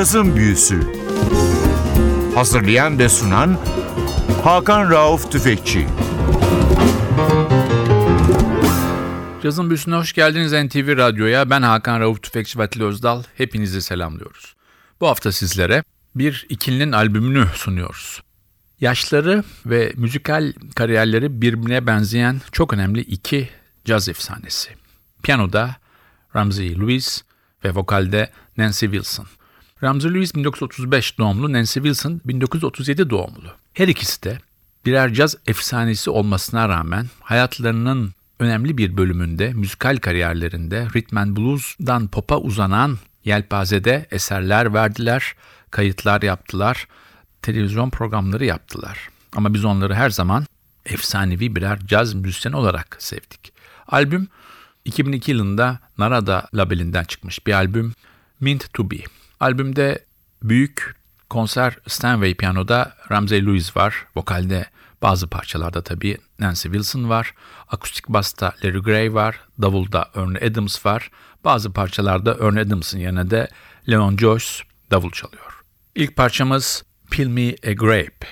Cazın Büyüsü Hazırlayan ve sunan Hakan Rauf Tüfekçi Cazın Büyüsü'ne hoş geldiniz NTV Radyo'ya. Ben Hakan Rauf Tüfekçi ve Atilla Özdal. Hepinizi selamlıyoruz. Bu hafta sizlere bir ikilinin albümünü sunuyoruz. Yaşları ve müzikal kariyerleri birbirine benzeyen çok önemli iki caz efsanesi. Piyanoda Ramsey Lewis ve vokalde Nancy Wilson. Ramsey Lewis 1935 doğumlu, Nancy Wilson 1937 doğumlu. Her ikisi de birer caz efsanesi olmasına rağmen hayatlarının önemli bir bölümünde, müzikal kariyerlerinde rhythm and blues'dan pop'a uzanan yelpazede eserler verdiler, kayıtlar yaptılar, televizyon programları yaptılar. Ama biz onları her zaman efsanevi birer caz müzisyen olarak sevdik. Albüm 2002 yılında Narada labelinden çıkmış bir albüm Mint to Be. Albümde büyük konser Stanway piyanoda Ramsey Lewis var. Vokalde bazı parçalarda tabii Nancy Wilson var. Akustik basta Larry Gray var. Davulda Ernie Adams var. Bazı parçalarda Ernie Adams'ın yanında da Leon Joyce davul çalıyor. İlk parçamız Peel Me a Grape.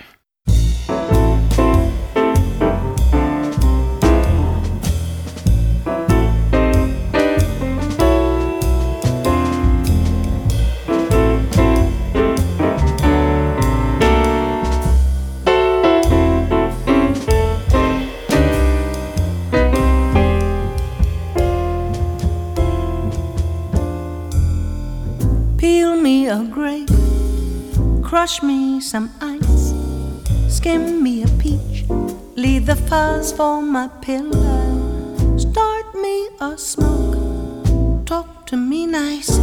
Crush me some ice, skim me a peach, leave the fuzz for my pillow. Start me a smoke, talk to me nice.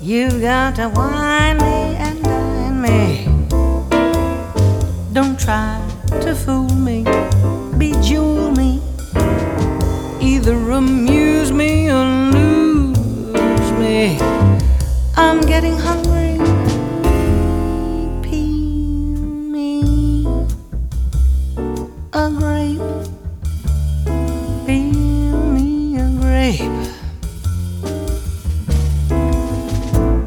You've got to wine me and dine me. Don't try to fool me, bejewel me. Either amuse me or lose me. I'm getting hungry me a grape. Me a grape.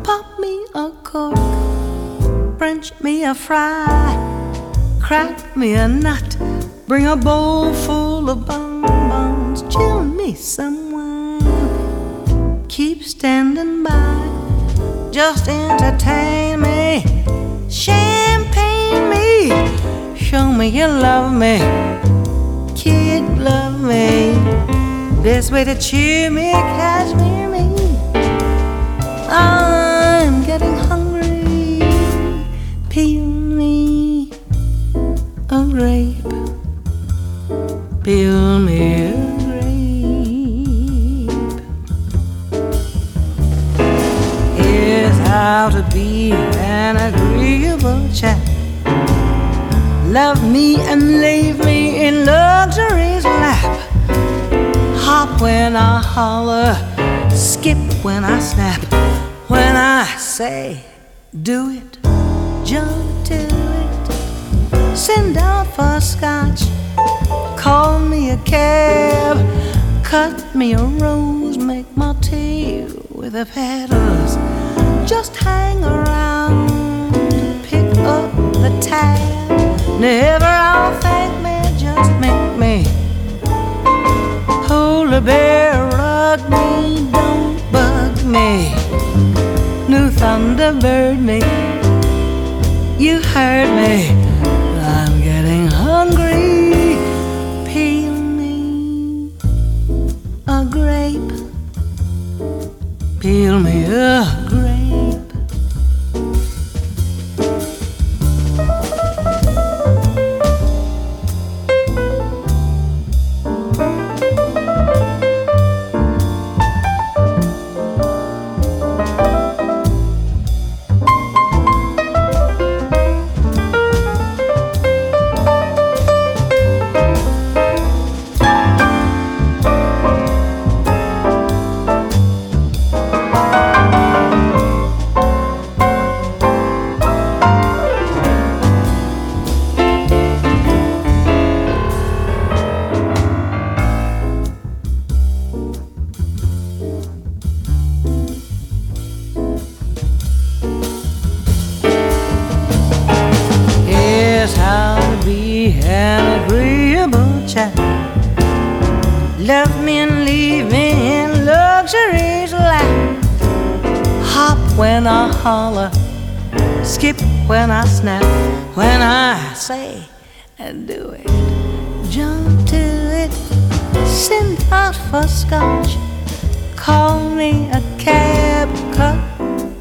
Pop me a cork. French me a fry, crack me a nut, bring a bowl full of bonbons, chill me some wine. Keep standing by, just entertain me, champagne me, show me you love me, kid love me. Best way to cheer me, cashmere me. I'm getting hungry. Peel me a grape, peel me how to be an agreeable chap. Love me and leave me in luxury's lap. Hop when I holler, skip when I snap. When I say, do it jump to it. Send out for scotch. Call me a cab. Cut me a rose. Make my tea with the petals. Just hang around. Pick up the tab. Never I'll thank me. Just make me. A bear, rug me, don't bug me. New Thunderbird me you heard me. Say, do it, jump to it, send out for scotch, call me a cab, cut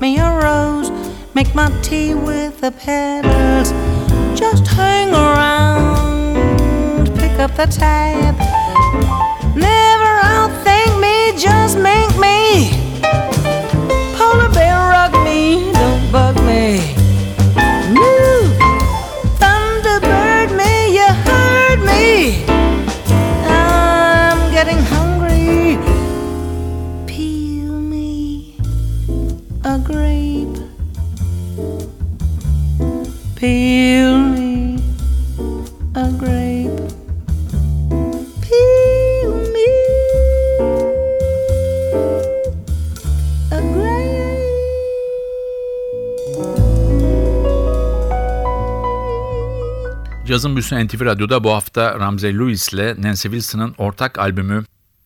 me a rose, make my tea with the petals. just hang around, pick up the tab, Cazın Büyüsü NTV Radyo'da bu hafta Ramsey Lewis ile Nancy Wilson'ın ortak albümü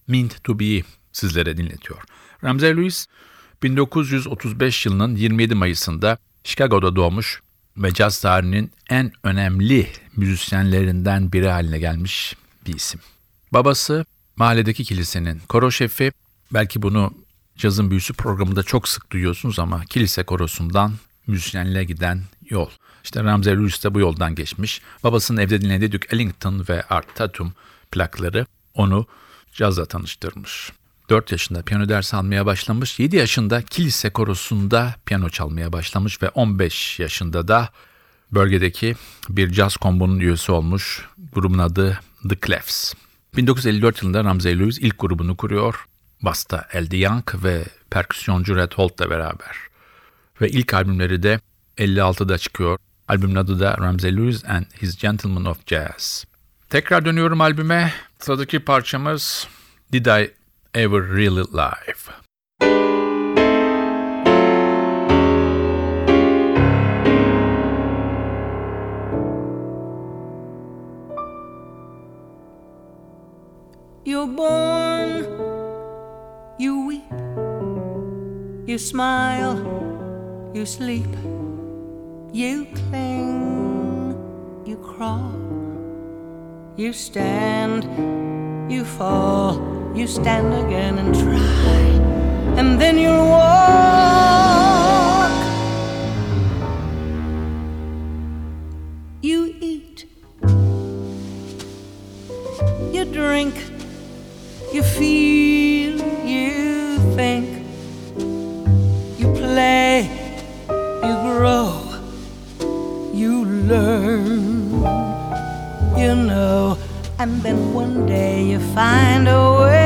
Meant to Be'yi sizlere dinletiyor. Ramsey Lewis 1935 yılının 27 Mayıs'ında Chicago'da doğmuş ve caz tarihinin en önemli müzisyenlerinden biri haline gelmiş bir isim. Babası mahalledeki kilisenin koro şefi. Belki bunu Cazın Büyüsü programında çok sık duyuyorsunuz ama kilise korosundan müzisyenliğe giden yol. İşte Ramsey Lewis de bu yoldan geçmiş. Babasının evde dinlediği Duke Ellington ve Art Tatum plakları onu cazla tanıştırmış. 4 yaşında piyano dersi almaya başlamış. 7 yaşında kilise korosunda piyano çalmaya başlamış ve 15 yaşında da bölgedeki bir caz kombonun üyesi olmuş. Grubun adı The Clefs. 1954 yılında Ramsey Lewis ilk grubunu kuruyor. Basta Eddie Young ve perküsyoncu Red Holt'la beraber. Ve ilk albümleri de 56'da çıkıyor. Albümün adı da Ramsey Lewis and His Gentlemen of Jazz. Tekrar dönüyorum albüme. Sıradaki parçamız Did I Ever Really Live? You're born, you weep, you smile, you sleep, you cling, you crawl, you stand, you fall, you stand again and try, and then you'll walk. You eat, you drink, you feel, and then one day you find a way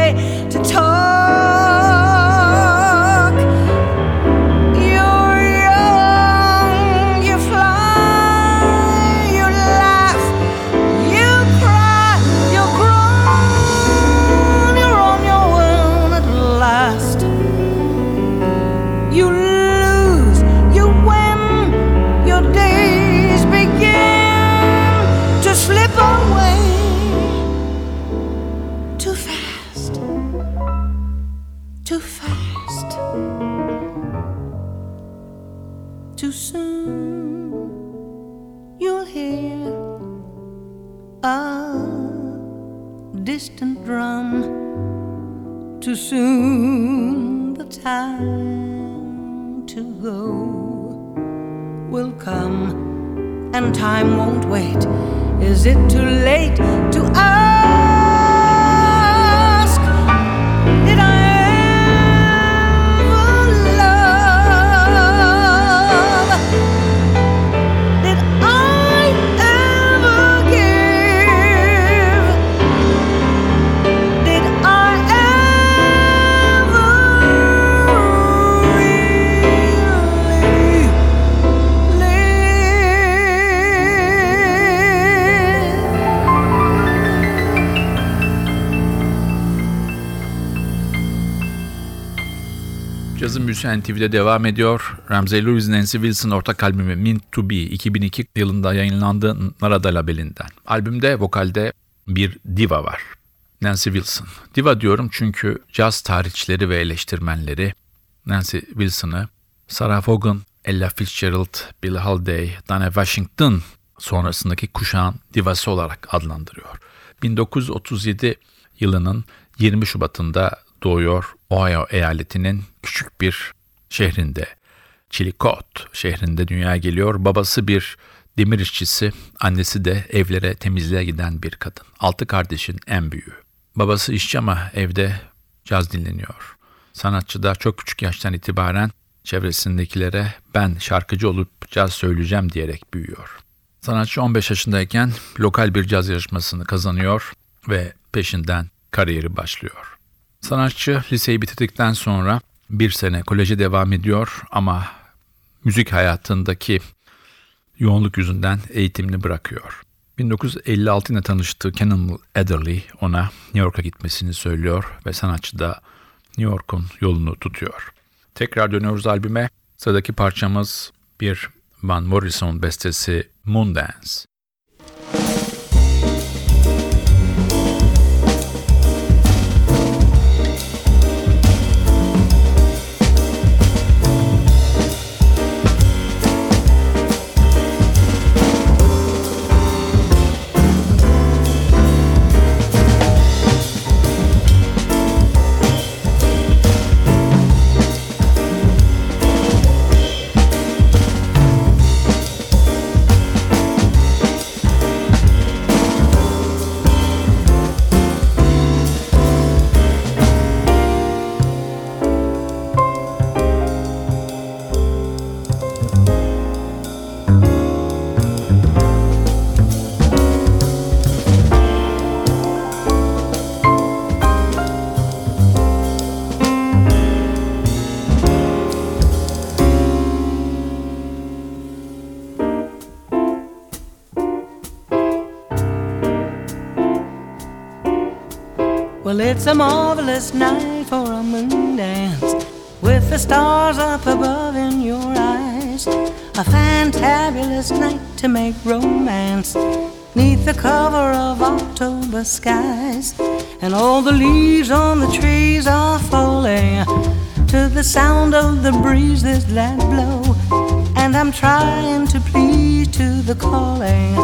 too soon. You'll hear a distant drum. Too soon the time to go will come, and time won't wait. Is it too late to ask? Cazın Büyüsü NTV'de devam ediyor. Ramsey Lewis Nancy Wilson ortak albümü Meant to Be 2002 yılında yayınlandı Narada labelinden. Albümde vokalde bir diva var. Nancy Wilson. Diva diyorum çünkü caz tarihçileri ve eleştirmenleri Nancy Wilson'ı Sarah Vaughan Ella Fitzgerald, Billie Holiday, Dana Washington sonrasındaki kuşağın divası olarak adlandırıyor. 1937 yılının 20 Şubat'ında doğuyor Ohio eyaletinin küçük bir şehrinde. Chillicothe şehrinde dünyaya geliyor. Babası bir demir işçisi, annesi de evlere temizliğe giden bir kadın. Altı kardeşin en büyüğü. Babası işçi ama evde caz dinleniyor. Sanatçı da çok küçük yaştan itibaren çevresindekilere ben şarkıcı olup caz söyleyeceğim diyerek büyüyor. Sanatçı 15 yaşındayken lokal bir caz yarışmasını kazanıyor ve peşinden kariyeri başlıyor. Sanatçı liseyi bitirdikten sonra bir sene koleje devam ediyor ama müzik hayatındaki yoğunluk yüzünden eğitimini bırakıyor. 1956 ile tanıştığı Cannonball Adderley ona New York'a gitmesini söylüyor ve sanatçı da New York'un yolunu tutuyor. Tekrar dönüyoruz albüme. Sıradaki parçamız bir Van Morrison bestesi Moondance. Well, it's a marvelous night for a moon dance with the stars up above in your eyes. A fantabulous night to make romance neath the cover of October skies. And all the leaves on the trees are falling to the sound of the breezes that blow. And I'm trying to please to the calling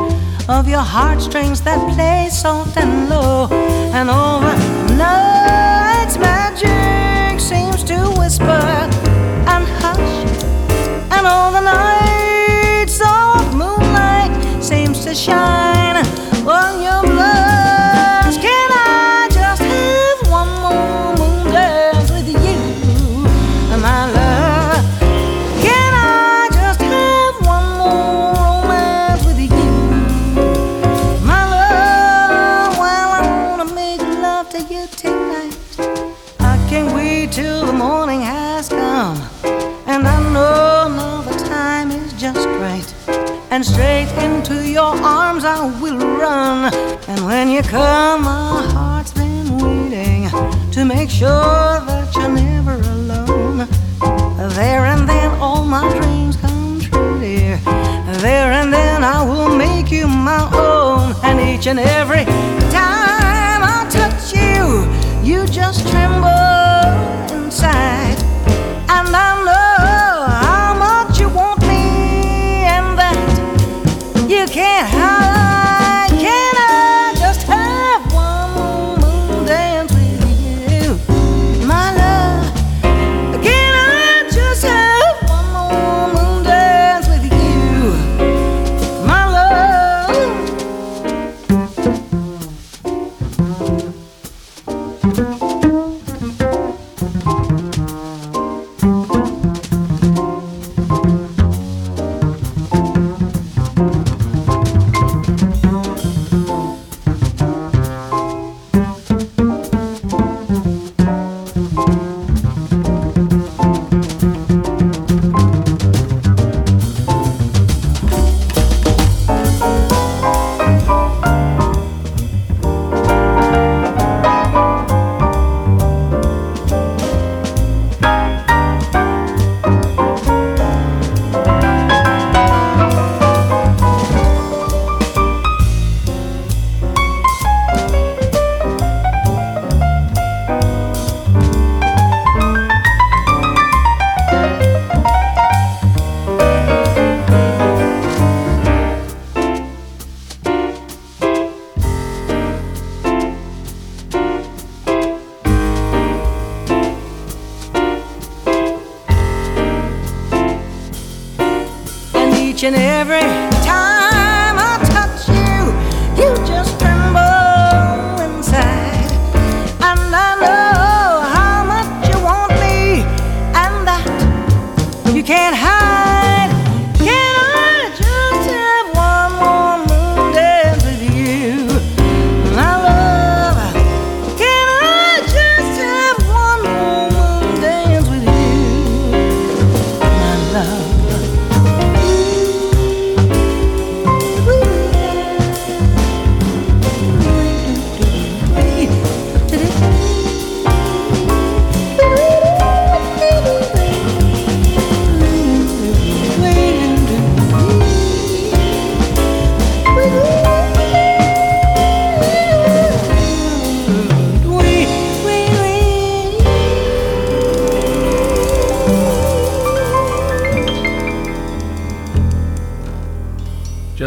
of your heartstrings that play soft and low. And all the night's magic seems to whisper and hush. And all the nights of moonlight seems to shine on your straight into your arms I will run. And when you come, my heart's been waiting to make sure that you're never alone. There and then all my dreams come true, dear. There and then I will make you my own. And each and every time I touch you, you just tremble inside. And I and every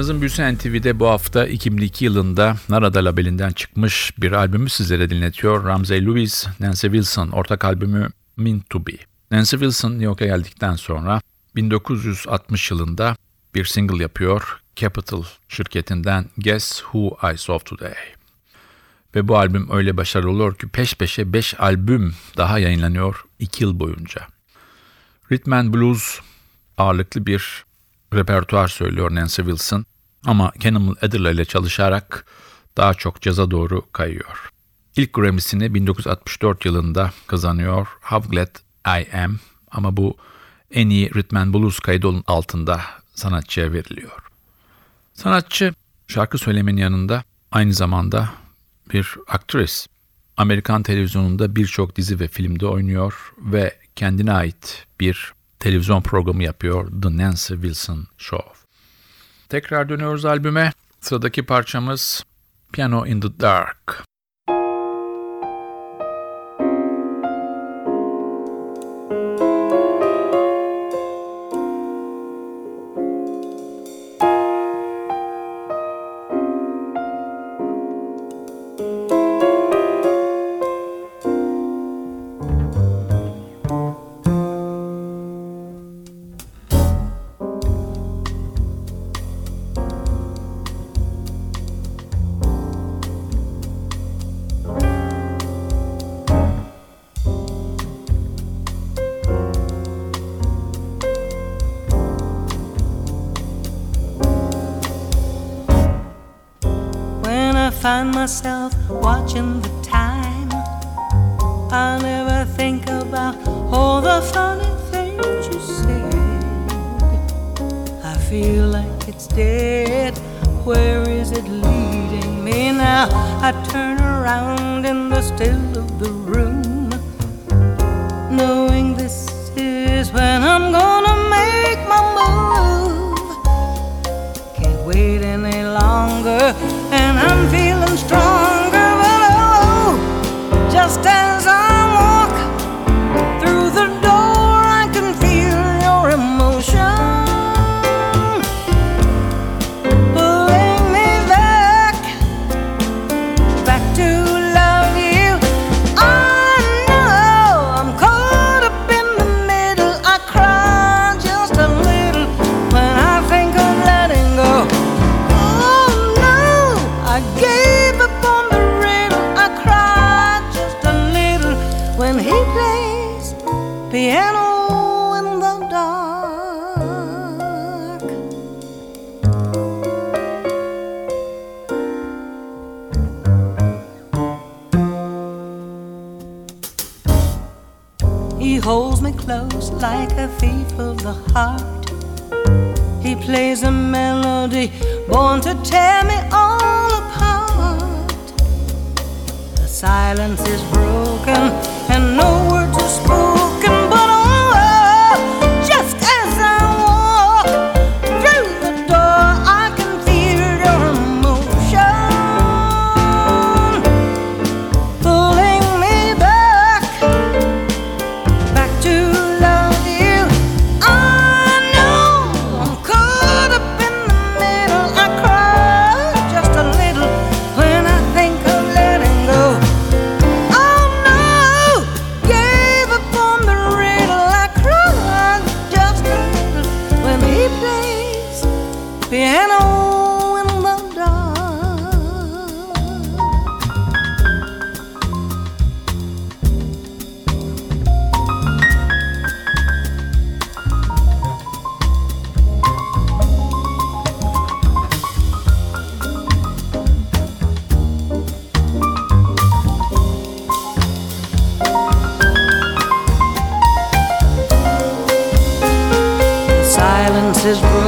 Cazın Büyüsü NTV'de bu hafta 2002 yılında Narada labelinden çıkmış bir albümü sizlere dinletiyor. Ramsey Lewis, Nancy Wilson ortak albümü Meant to Be. Nancy Wilson New York'a geldikten sonra 1960 yılında bir single yapıyor. Capital şirketinden Guess Who I Saw Today. Ve bu albüm öyle başarılı oluyor ki peş peşe 5 albüm daha yayınlanıyor 2 yıl boyunca. Rhythm and Blues ağırlıklı bir repertuar söylüyor Nancy Wilson ama Cannibal Adderley ile çalışarak daha çok caza doğru kayıyor. İlk Grammy'sini 1964 yılında kazanıyor How Glad I Am ama bu en iyi Rhythm and Blues kaydı altında sanatçıya veriliyor. Sanatçı şarkı söylemenin yanında aynı zamanda bir aktris. Amerikan televizyonunda birçok dizi ve filmde oynuyor ve kendine ait bir televizyon programı yapıyor The Nancy Wilson Show. Tekrar dönüyoruz albüme. Sıradaki parçamız Piano in the Dark. Find myself watching the time. I never think about all the funny things you said. I feel like it's dead. Where is it leading me now? I turn around in the still the heart. He plays a melody born to tear me all apart. The silence is broken is broken.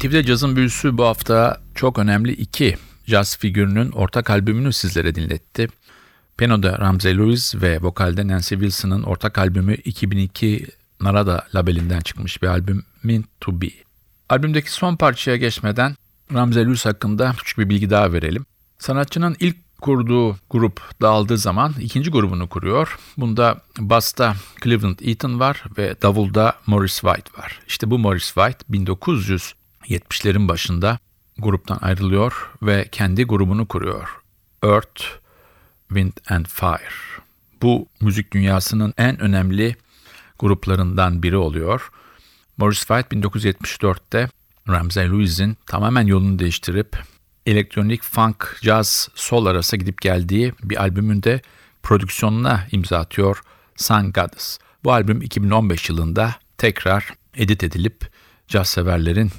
NTV'de cazın büyüsü bu hafta çok önemli iki caz figürünün ortak albümünü sizlere dinletti. Piano'da Ramsey Lewis ve vokalde Nancy Wilson'ın ortak albümü 2002 Narada labelinden çıkmış bir albüm Meant to Be. Albümdeki son parçaya geçmeden Ramsey Lewis hakkında küçük bir bilgi daha verelim. Sanatçının ilk kurduğu grup dağıldığı zaman ikinci grubunu kuruyor. Bunda basta Cleveland Eaton var ve davulda Morris White var. İşte bu Morris White 1970'lerin başında gruptan ayrılıyor ve kendi grubunu kuruyor. Earth, Wind and Fire. Bu müzik dünyasının en önemli gruplarından biri oluyor. Morris White 1974'te Ramsey Lewis'in tamamen yolunu değiştirip elektronik funk, jazz, sol arası gidip geldiği bir albümünde prodüksiyonuna imza atıyor Sun Goddess. Bu albüm 2015 yılında tekrar edit edilip caz severlerin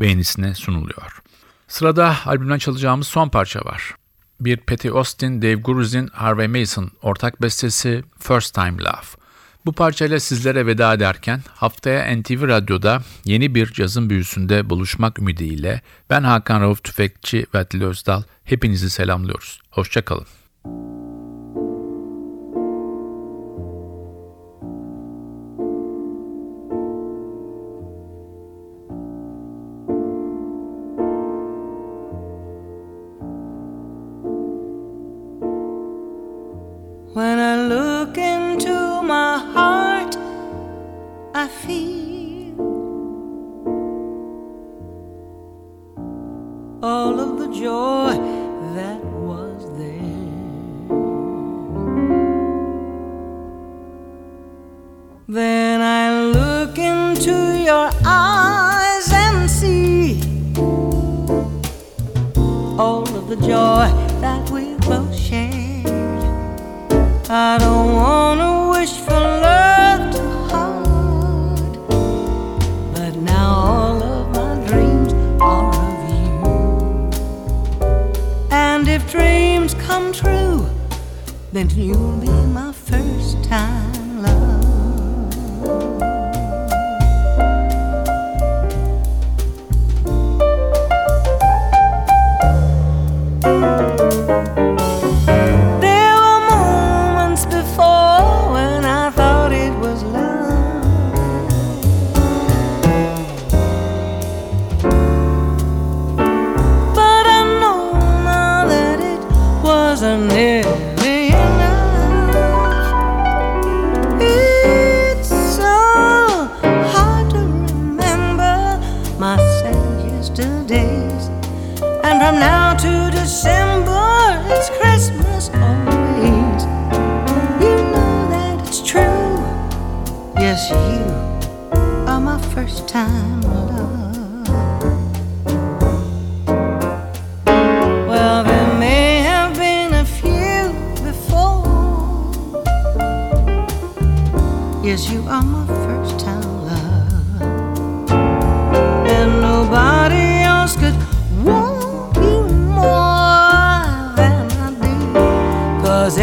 beğenisine sunuluyor. Sırada albümden çalacağımız son parça var. Bir Patty Austin, Dave Gruzin, Harvey Mason ortak bestesi First Time Love. Bu parçayla sizlere veda ederken haftaya NTV Radyo'da yeni bir cazın büyüsünde buluşmak ümidiyle ben Hakan Rauf Tüfekçi ve Atilla Özdal hepinizi selamlıyoruz. Hoşçakalın. When I look into my heart, I feel all of the joy that was there. Then I look into your eyes and see all of the joy I don't wanna wish for love too hard, but now all of my dreams are of you. And if dreams come true, then you'll be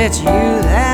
it's you that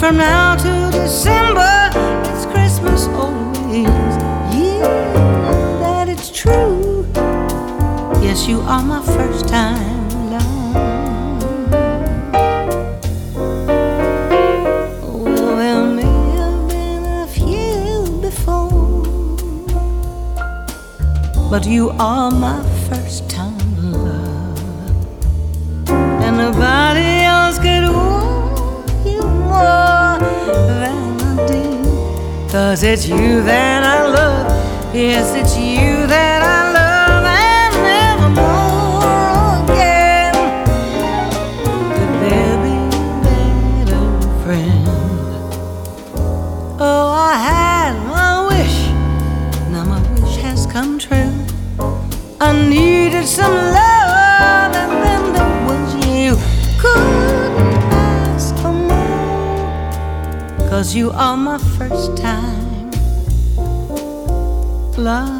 from now to December, it's Christmas always. Yeah, that it's true. Yes, you are my first time love. Oh, there may have been a few before, but you are my first time love, and nobody else could Cause it's you that I love, yes, it's you that I love, and nevermore again could there be better friend. Oh, I had my wish, now my wish has come true. I needed some love, cause you are my first time love.